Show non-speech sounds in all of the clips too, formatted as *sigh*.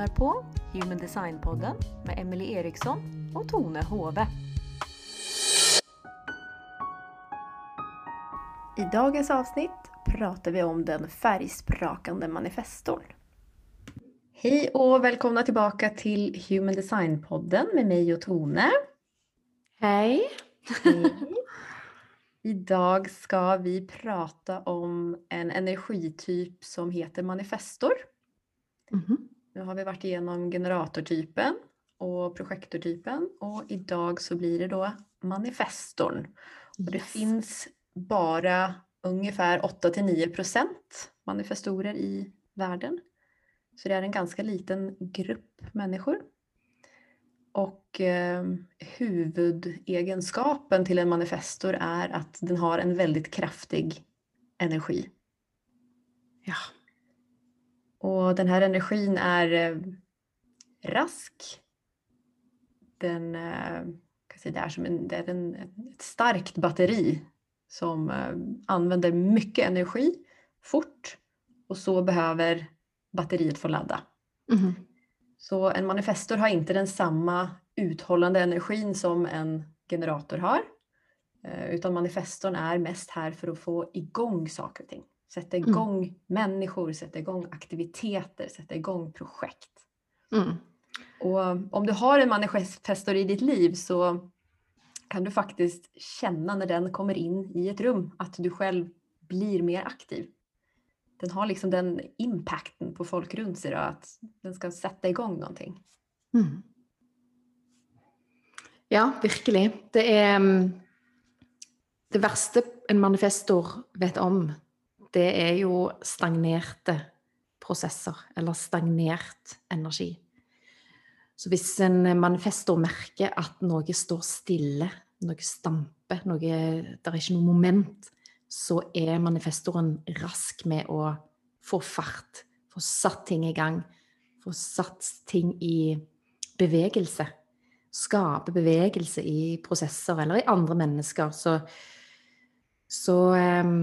lyssnar på Human Design-podden med Emelie Eriksson och Tone Hove. I dagens avsnitt pratar vi om den färgsprakande manifestorn. Hej och välkomna tillbaka till Human Design-podden med mig och Tone. Hej! Hej. Idag ska vi prata om en energityp som heter manifestor. Mhm. Nu har vi varit igenom generatortypen och projektortypen och idag så blir det då manifestorn. Och det Yes. finns bara ungefär 8-9% manifestorer i världen. Så det är en ganska liten grupp människor. Och eh, huvudegenskapen till en manifestor är att den har en väldigt kraftig energi. Ja. Och den här energin är eh, rask. Den eh, kan det är som en, det är en, ett starkt batteri som eh, använder mycket energi fort och så behöver batteriet få ladda. Mhm. Så en manifestor har inte den samma uthållande energin som en generator har. Utan manifestorn är mest här för att få igång saker och ting. Sätta igång människor, sätta igång aktiviteter, sätta igång projekt. Mm. Och om du har en manifestor i ditt liv så kan du faktiskt känna när den kommer in i ett rum att du själv blir mer aktiv. Den har liksom den impacten på folk runt sig då, att den ska sätta igång någonting. Mm. Ja, virkelig. Det er mm, Det verste en manifestor vet om, det er jo stagnerte prosesser, eller stagnert energi. Så hvis en manifestor merker at noe står stille, noe stamper, noe, det er ikke noe moment, så er manifestoren rask med å få fart, få satt ting i gang, få satt ting i bevegelse. Skape bevegelse i prosesser eller i andre mennesker. Så, så ehm,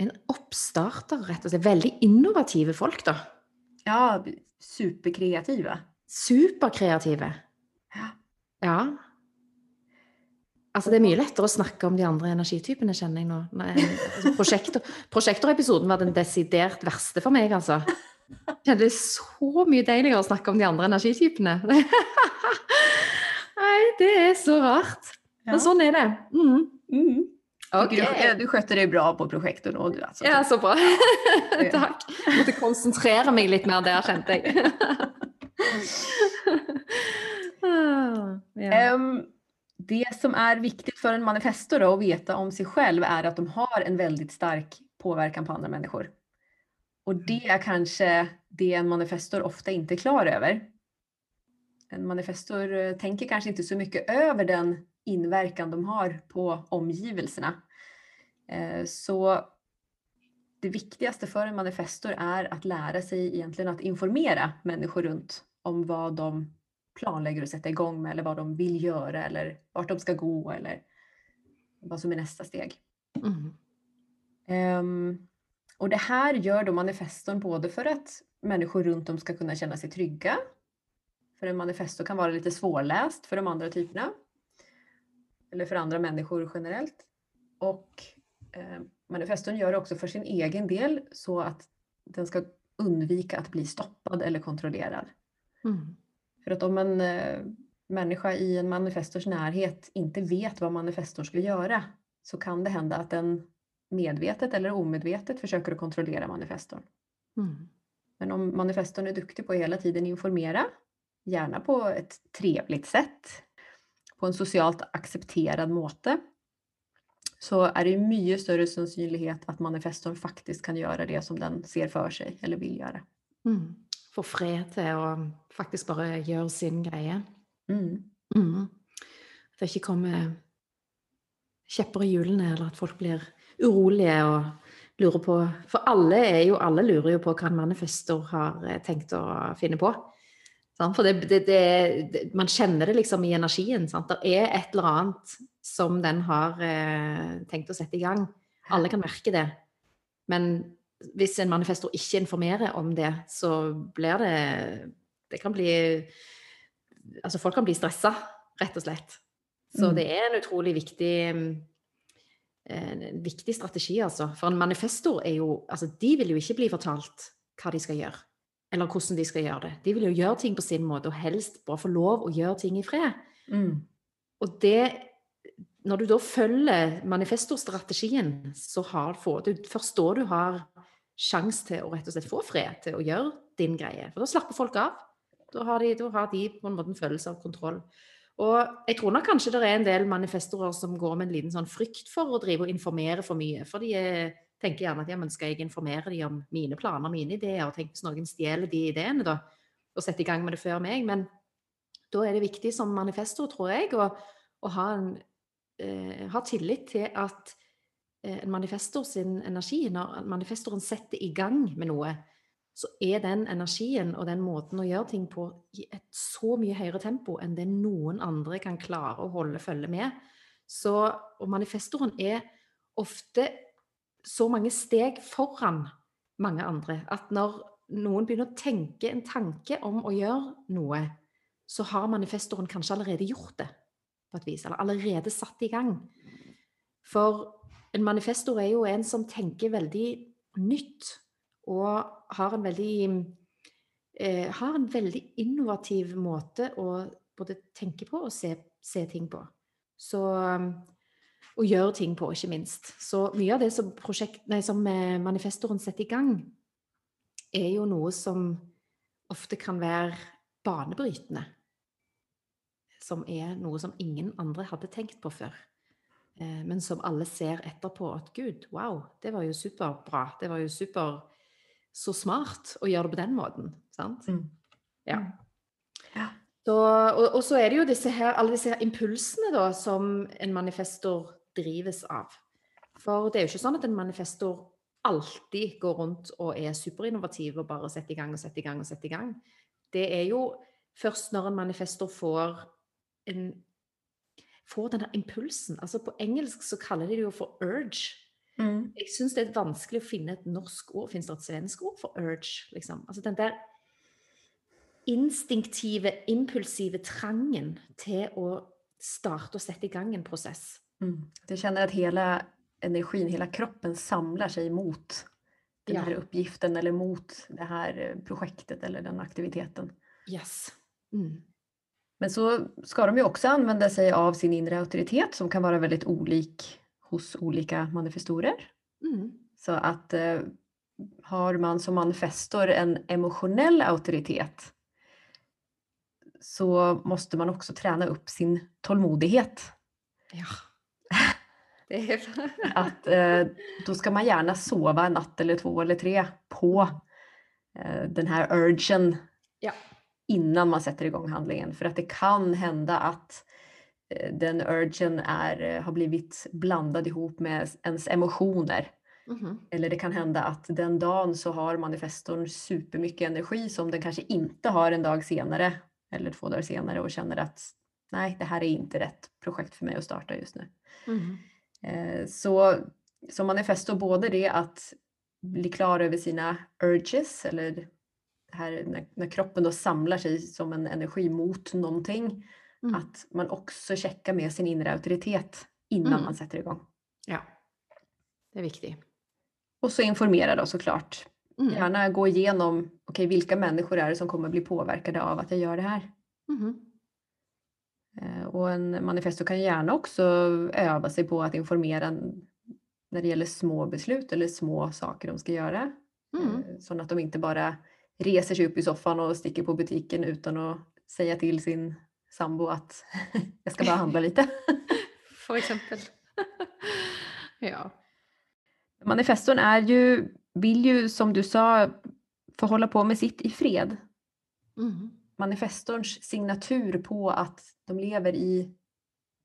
en oppstarter, rett og slett. Veldig innovative folk, da. Ja, superkreativa. Superkreative. Ja. Ja. Altså, det er mye lettere å snakke om de andre energitypene, kjenner jeg nå. Altså, prosjektor, prosjektorepisoden var den desidert verste for meg, altså. Jeg kjente det er så mye deiligere å snakke om de andre energitypene. *laughs* Nei, det er så rart. Men sånn er det. Mm. Mm. Ok. Tycker Du, du sköter dig bra på projektorn. Och alltså, Ja, så bra. *laughs* Takk. Jeg måtte konsentrere meg litt mer der, kjente jeg. Ah, ja. Ehm, det som är viktigt för en manifestor då, att veta om sig själv är att de har en väldigt stark påverkan på andra människor. Och det är kanske det en manifestor ofta inte är klar över. En manifestor eh, tänker kanske inte så mycket över den inverkan de har på omgivelserna. Eh, Så det viktigaste för en manifestor är att lära sig egentligen att informera människor runt om vad de planlägger att sätta igång med eller vad de vill göra eller vart de ska gå eller vad som är nästa steg. Mm. Ehm, och det här gör då manifestorn både för att människor runt om ska kunna känna sig trygga. För en manifestor kan vara lite svårläst för de andra typerna. Eller för andra människor generellt. Och eh, manifestorn gör det också för sin egen del så att den ska undvika att bli stoppad eller kontrollerad. Mm. För att om en eh, människa i en manifestors närhet inte vet vad manifestorn ska göra så kan det hända att den medvetet eller omedvetet försöker att kontrollera manifestorn. Mm. Men om manifestorn är duktig på att hela tiden informera, gärna på ett trevligt sätt, på en socialt accepterad måte, så är det mycket större sannsynlighet att manifestorn faktiskt kan göra det som den ser för sig eller vill göra. Mm. Få fred til å faktisk bare gjøre sin greie. Mm. Mm. At det ikke kommer kjepper i hjulene, eller at folk blir urolige og lurer på For alle, er jo, alle lurer jo på hva en manifestor har eh, tenkt å finne på. For det, det, det, man kjenner det liksom i energien. Sant? Det er et eller annet som den har eh, tenkt å sette i gang. Alle kan merke det. Men hvis en manifestor ikke informerer om det, så blir det det kan bli Altså folk kan bli stressa, rett og slett. Så Mm. det er en utrolig viktig mm, en viktig strategi, altså. For en manifestor er jo Altså, de vil jo ikke bli fortalt hva de skal gjøre. Eller hvordan de skal gjøre det. De vil jo gjøre ting på sin måte, og helst bare få lov å gjøre ting i fred. Mm. Og det Når du da følger manifestorstrategien, så har, får du først da du har sjanse til å rett og slett få fred til å gjøre din greie. For da slapper folk av. Da har de, da har de på en måte en følelse av kontroll. Og jeg tror nok kanskje det er en del manifestorer som går med en liten sånn frykt for å drive og informere for mye. For de eh, tenker gjerne at ja, men skal jeg informere dem om mine planer, mine ideer? Og tenk hvis noen stjeler de ideene, da, og setter i gang med det før meg. Men da er det viktig som manifestor, tror jeg, å, å ha, en, eh, ha tillit til at eh, en manifestor sin energi, når manifestoren setter i gang med noe, så er den energien og den måten å gjøre ting på i et så mye høyere tempo enn det noen andre kan klare å holde følge med. Så, og manifestoren er ofte så mange steg foran mange andre at når noen begynner å tenke en tanke om å gjøre noe, så har manifestoren kanskje allerede gjort det på et vis, eller allerede satt i gang. For en manifestor er jo en som tenker veldig nytt og har en veldig eh, har en veldig innovativ måte å både tenke på og se, se ting på. Så Og gjøre ting på, ikke minst. Så mye av det som, prosjekt, nei, som eh, manifestoren setter i gang, er jo noe som ofte kan være banebrytende. Som er noe som ingen andre hadde tenkt på før. Eh, men som alle ser etterpå at gud, wow, det var jo superbra. Det var jo super så smart å gjøre det på den måten. Sant? Mm. Ja. Ja. Så, og, og så er det jo disse her, alle disse her impulsene da, som en manifestor drives av. For det er jo ikke sånn at en manifestor alltid går rundt og er superinnovativ og bare setter i gang og setter i gang og setter i gang. Det er jo først når en manifestor får en får denne impulsen. Altså På engelsk så kaller de det jo for urge. Mm. Jeg syns det er vanskelig å finne et norsk ord. Fins det et svensk ord for urge? Liksom? Altså den der instinktive, impulsive trangen til å starte og sette i gang en prosess. Mm. Du känner att hela energin, hela kroppen samlar sig mot den Ja. här uppgiften eller mot det här eh, projektet eller den aktiviteten. Yes. Mm. Men så ska de ju också använda sig av sin inre auktoritet som kan vara väldigt olik hos olika manifestorer. Mm. Så att eh, har man som manifestor en emotionell auktoritet så måste man också träna upp sin tålmodighet. Ja. Att eh, då ska man gärna sova en natt eller två eller tre på eh, den här urgen Ja. innan man sätter igång handlingen. För att det kan hända att eh, den urgen är, eh, har blivit blandad ihop med ens emotioner. Mhm. Eller det kan hända att den dagen så har manifestorn supermycket energi som den kanske inte har en dag senare eller två dagar senare och känner att nej, det här är inte rätt projekt för mig att starta just nu. Mhm. Eh, Så som manifestor både det att bli klar över sina urges eller här när, när kroppen då samlar sig som en energi mot någonting. Mm. Att man också checkar med sin inre auktoritet innan Mm. man sätter igång. Ja. Det är viktigt. Och så informera då såklart. Mm. Gärna gå igenom, okej vilka människor är det som kommer bli påverkade av att jag gör det här? Mhm. Eh, Och en manifesto kan gärna också öva sig på att informera när det gäller små beslut eller små saker de ska göra. Mm. Eh, Så att de inte bara reser sig upp i soffan och sticker på butiken utan att säga till sin sambo att *laughs* jag ska bara handla lite. *laughs* For eksempel. *laughs* ja. Manifestorn är ju, vill ju som du sa få hålla på med sitt i fred. Mhm. Manifestorns signatur på att de lever i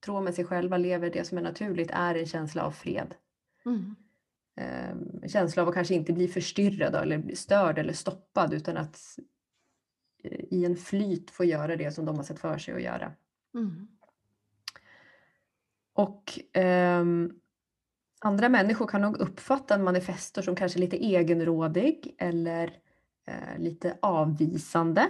tråd med sig själva, lever det som är naturligt, är en känsla av fred. Mhm. Eh, känsla av att kanske inte bli förstyrrad eller bli störd eller stoppad utan att eh, i en flyt få göra det som de har sett för sig att göra. Mhm. Och ehm, andra människor kan nog uppfatta en manifestor som kanske lite egenrådig eller eh, lite avvisande.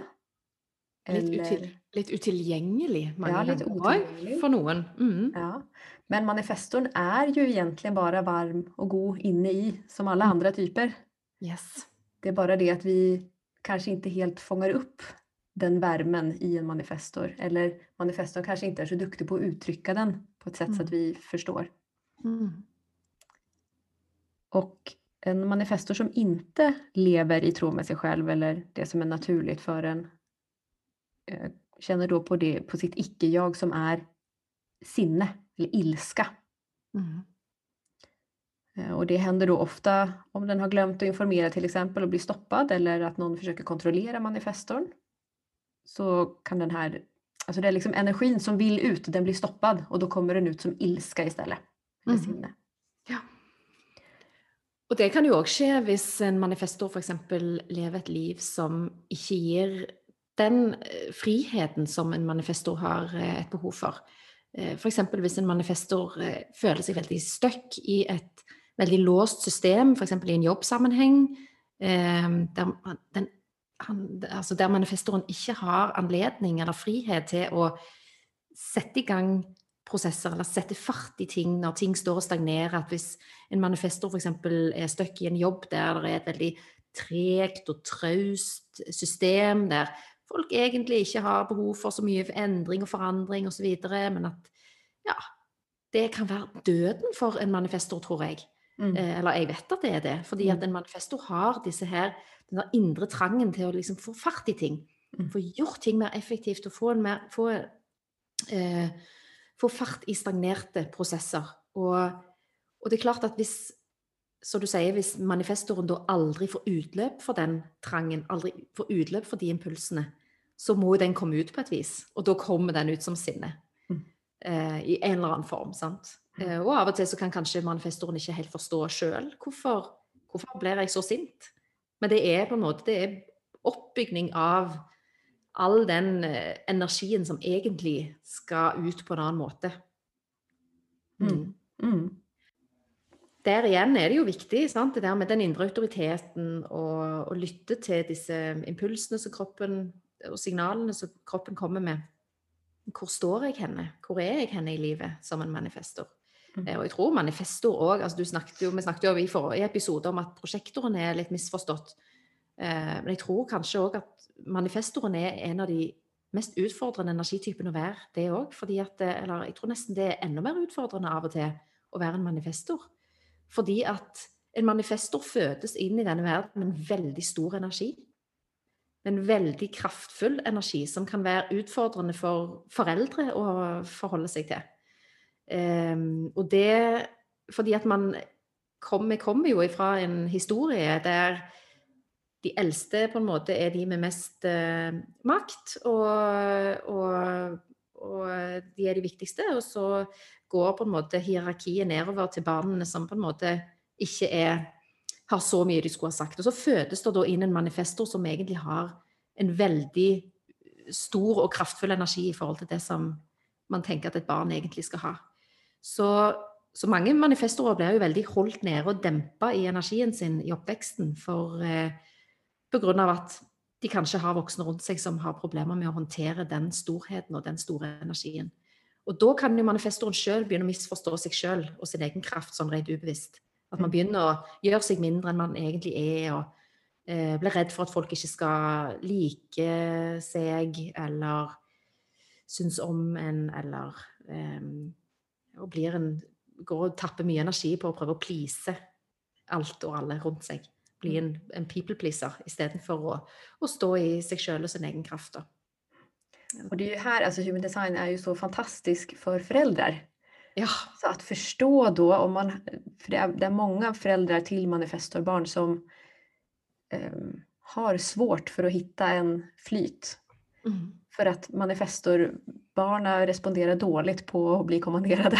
Litt, util, litt utilgjengelig Ja, også, otillgänglig. for noen. Mm. Ja. Men manifestorn är ju egentligen bara varm och god inne i, som alla andra typer. Yes. Det är bara det att vi kanske inte helt fångar upp den värmen i en manifestor. Eller manifestorn kanske inte är så duktig på att uttrycka den på ett sätt så att vi förstår. Mm. Och en manifestor som inte lever i tro med sig själv eller det som är naturligt för en känner då på, det, på sitt icke-jag som är sinne eller ilska. Mm. Eh, Och det händer då ofta om den har glömt att informera till exempel och blir stoppad eller att någon försöker kontrollera manifestorn. Så kan den här, alltså det är liksom energin som vill ut, den blir stoppad och då kommer den ut som ilska istället. Eller Mhm. sinne. Ja. Og det kan jo òg skje hvis en manifestor f.eks. lever et liv som ikke gir den eh, friheten som en manifestor har eh, et behov for. Eh, f.eks. hvis en manifestor føler seg veldig stuck i et veldig låst system, f.eks. i en jobbsammenheng, der, den, han, altså der manifestoren ikke har anledning eller frihet til å sette i gang prosesser eller sette fart i ting når ting står og stagnerer. At hvis en manifestor f.eks. er stuck i en jobb der det er et veldig tregt og traust system, der folk egentlig ikke har behov for så mye endring og forandring osv., men at ja, det kan være døden for en manifestor, tror jeg. Mm. Eh, Eller jeg vet at det er det. Fordi at en manifestor har disse her, den der indre trangen til å liksom få fart i ting. Mm. Få gjort ting mer effektivt og få, mer, få, eh, få fart i stagnerte prosesser. Og, og det er klart at hvis så du sier, hvis manifestoren da aldri får utløp for den trangen, aldri får utløp for de impulsene, så må den komme ut på et vis. Og da kommer den ut som sinne. Mm. Eh, I en eller annen form. sant? Eh, og av og til så kan kanskje manifestoren ikke helt forstå sjøl hvorfor, hvorfor blir jeg så sint. Men det er på en måte det er oppbygning av all den eh, energien som egentlig skal ut på en annen måte. Mm. Mm. der igjen er det jo viktig, sant? det der med den indre autoriteten og å lytte til disse impulsene som kroppen, og signalene som kroppen kommer med. Hvor står jeg henne? Hvor er jeg henne i livet som en manifestor? Mm. Eh, Og jeg tror manifestor òg altså Vi snakket jo i forrige episode om at prosjektoren er litt misforstått. Eh, Men jeg tror kanskje òg at manifestoren er en av de mest utfordrende energitypene å være, det òg. Fordi at det- Eller jeg tror nesten det er enda mer utfordrende av og til å være en manifestor. Fordi at en manifestor fødes inn i denne verden med en veldig stor energi. En veldig kraftfull energi som kan være utfordrende for foreldre å forholde seg til. Um, ehm, og det fordi at man kommer, kommer jo ifra en historie der de eldste på en måte er de med mest uh, makt, og, og, og de er de viktigste. Og så går på en måte hierarkiet nedover til barna som på en måte ikke er, har så mye de skulle ha sagt. Og så fødes det da inn en manifestor som egentlig har en veldig eh, stor og kraftfull energi i forhold til det som man tenker at et barn egentlig skal ha. Så, så mange manifestorer blir jo veldig holdt nede og dempa i energien sin i oppveksten for, eh, på grunn av at de kanskje har voksne rundt seg som har problemer med å håndtere den storheten og den store energien. Og da kan jo manifestoren sjøl begynne å misforstå seg sjøl og sin egen kraft sånn rent ubevisst. At man begynner å gjøre seg mindre enn man egentlig er, og eh, blir redd for at folk ikke skal like seg eller synes om en, eller eh, og blir en, går og tapper mye energi på å prøve å please alt og alle rundt seg. Bli en, en people pleaser istedenfor å, å stå i seg sjøl og sin egen kraft. Da. Och det är ju här, alltså human design är ju så fantastisk för föräldrar. Ja. Så att förstå då om man, för det är, det är många föräldrar till manifestorbarn som ehm, har svårt för att hitta en flyt. Mm. För att manifestorbarna responderar dåligt på att bli kommanderade.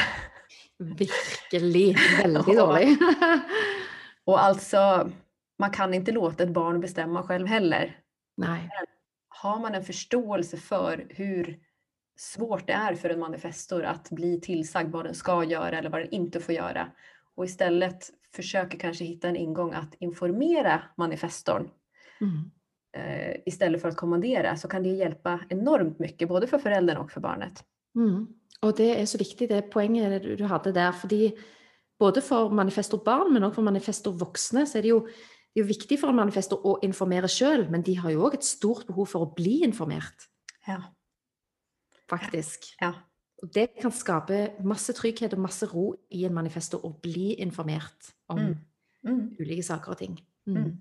Virkelig veldig Ja. *laughs* dårlig. Och alltså, man kan inte låta ett barn bestämma själv heller. Nei. Har man en förståelse för hur svårt det är för en manifestor att bli tillsagd vad den ska göra eller vad den inte får göra och istället försöker kanske hitta en ingång att informera manifestorn Mm. eh, istället för att kommandera så kan det hjälpa enormt mycket både för föräldern och för barnet. Mm. Og det er så viktig, det poenget du- hadde der. Fordi både for manifestorbarn, men også for manifestorvoksne, så er det jo, det er jo viktig for en manifestor å informere sjøl, men de har jo òg et stort behov for å bli informert, Ja. Faktisk. Ja. Det kan skape masse trygghet og masse ro i en manifestor å bli informert om Mm. Mm. ulike saker og ting. Mm. Mm.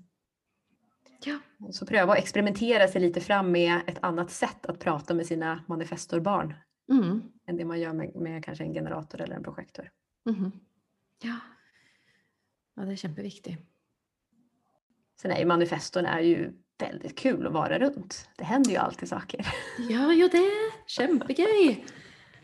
Ja. Så pröva att experimentera sig lite fram med ett annat sätt att prata med sina manifestorbarn Mm. än det man gör med, med kanske en generator eller en projektor. Mhm. Ja. ja, det er kjempeviktig. Sen är ju manifestorn är ju väldigt kul att vara runt. Det händer ju alltid saker. Gjør jo det. Kjempegøy.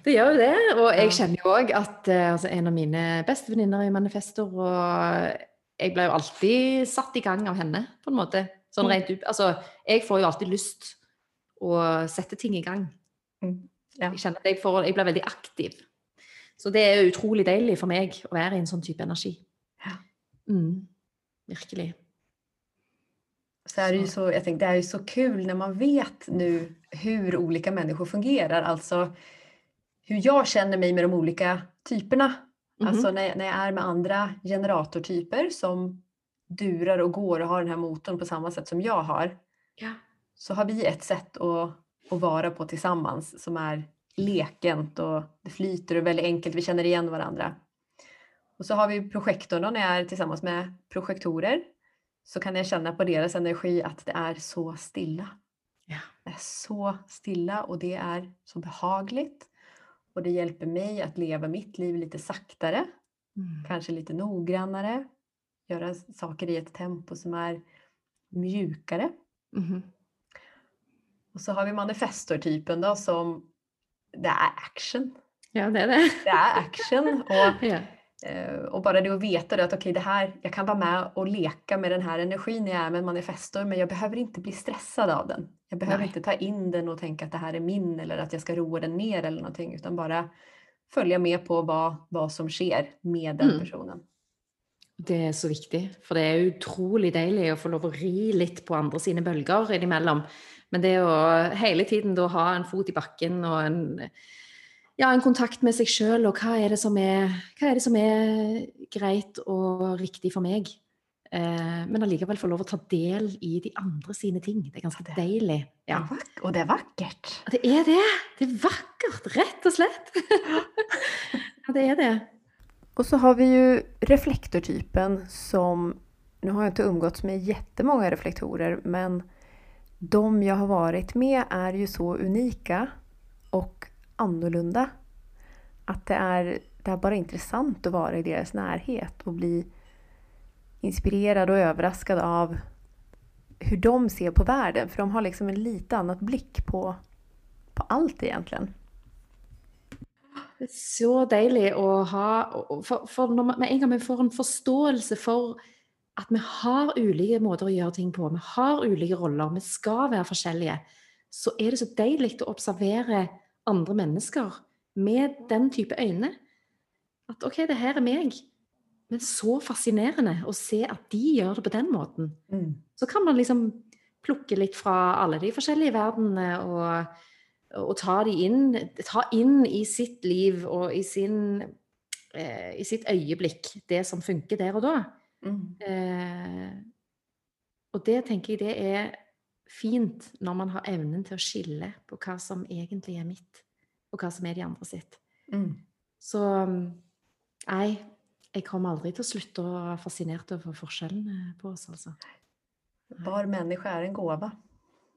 Det gjør jo det. Og jeg kjenner jo òg at eh, altså, en av mine beste venninner er manifestor, og jeg ble jo alltid satt i gang av henne, på en måte. Sånn Mm. rent ut Altså, jeg får jo alltid lyst å sette ting i gang. Mm. Jeg kjenner at jeg, får, jeg blir veldig aktiv. Så det er utrolig deilig for meg å være i en sånn type energi. Mm. Virkelig. Så är det, ju Så- jag tänkte, det är ju så kul när man vet nu hur olika människor fungerar. Alltså hur jag känner mig med de olika typerna. Mhm. Alltså när, när jag är med andra generatortyper som durar och går och har den här motorn på samma sätt som jag har. Ja. Så har vi ett sätt att, att vara på tillsammans som är lekent och det flyter och väldigt enkelt. Vi känner igen varandra. Och så har vi projektorn då när jag är tillsammans med projektorer. Så kan jag känna på deras energi att det är så stilla. Ja. Det är så stilla och det är så behagligt. Och det hjälper mig att leva mitt liv lite saktare, Mm. kanske lite noggrannare. Göra saker i ett tempo som är mjukare. Mhm. Och så har vi manifestortypen då som det är action. Ja, det er det. Det är action och, *laughs* Ja. Eh, och bara det att veta det att okej, det här, jag kan vara med och leka med den här energin jag är med manifestor men jag behöver inte bli stressad av den. Jag behöver Nej. inte ta in den och tänka att det här är min eller att jag ska roa den ner eller någonting utan bara följa med på vad, vad som sker med den Mm. personen. Det er så viktig, for det er utrolig deilig å få lov å ri litt på andre sine bølger innimellom. Men det å hele tiden da ha en fot i bakken og en, ja, en kontakt med seg sjøl, og hva er, det som er, hva er det som er greit og riktig for meg? Eh, men allikevel få lov å ta del i de andre sine ting. Det er ganske det- deilig. Ja. Och vack- Och det är vackert. Det er det! Det er vakkert, rett og slett. *laughs* ja, det er det. Och så har vi ju reflektortypen som, nu har jag inte umgåtts med jättemånga reflektorer, men de jag har varit med är ju så unika och annorlunda. Att det är, det är bara intressant att vara i deras närhet och bli inspirerad och överraskad av hur de ser på världen. För de har liksom en lite annat blick på, på allt egentligen. Det er så deilig å ha För For, for når man, med en gang vi får en forståelse for at vi har ulike måter å gjøre ting på, vi har ulike roller, vi skal være forskjellige, så er det så deilig å observere andre mennesker med den type øyne. At OK, det her er meg. Men så fascinerende å se at de gjør det på den måten. Så kan man liksom plukke litt fra alle de forskjellige verdenene og, og ta de inn, ta inn i sitt liv og i, sin, eh, i sitt øyeblikk det som funker der og da. Eh, og det tenker jeg det er fint når man har evnen til å skille på hva som egentlig er mitt, og hva som er de andre sitt. Så nei, jeg kommer aldri til å slutte å være fascinert over forskjellene på oss, altså. Var människa är en gåva.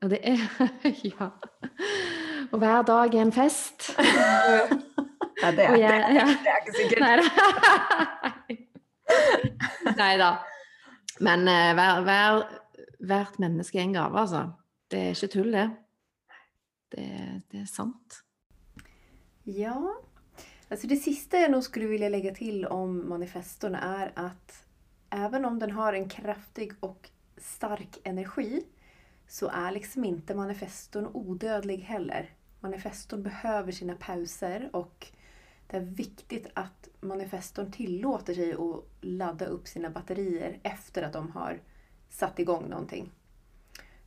Og det er Ja. Og hver dag er en fest. Ja, det, är, *laughs* jeg, *laughs* ja. det är säkert. Nei da. Nei da. Men eh, hver, hver, hvert menneske er en gave, altså. Det er ikke tull, det. Det, det är sant. Ja, alltså det sista jag nog skulle vilja lägga till om manifestorn är att även om den har en kraftig och stark energi så är liksom inte manifestorn odödlig heller. Manifestorn behöver sina pauser och det är viktigt att manifestorn tillåter sig att ladda upp sina batterier efter att de har satt igång någonting.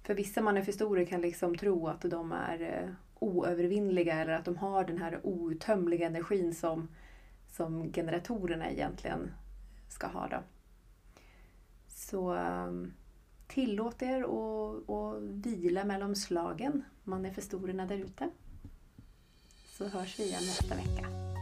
För vissa manifestorer kan liksom tro att de är eh, oövervinnliga eller att de har den här outtömliga energin som, som generatorerna egentligen ska ha. Då. Så ehm, tillåt er att vila mellan slagen, manifestorerna där ute. Så hörs vi igen nästa vecka.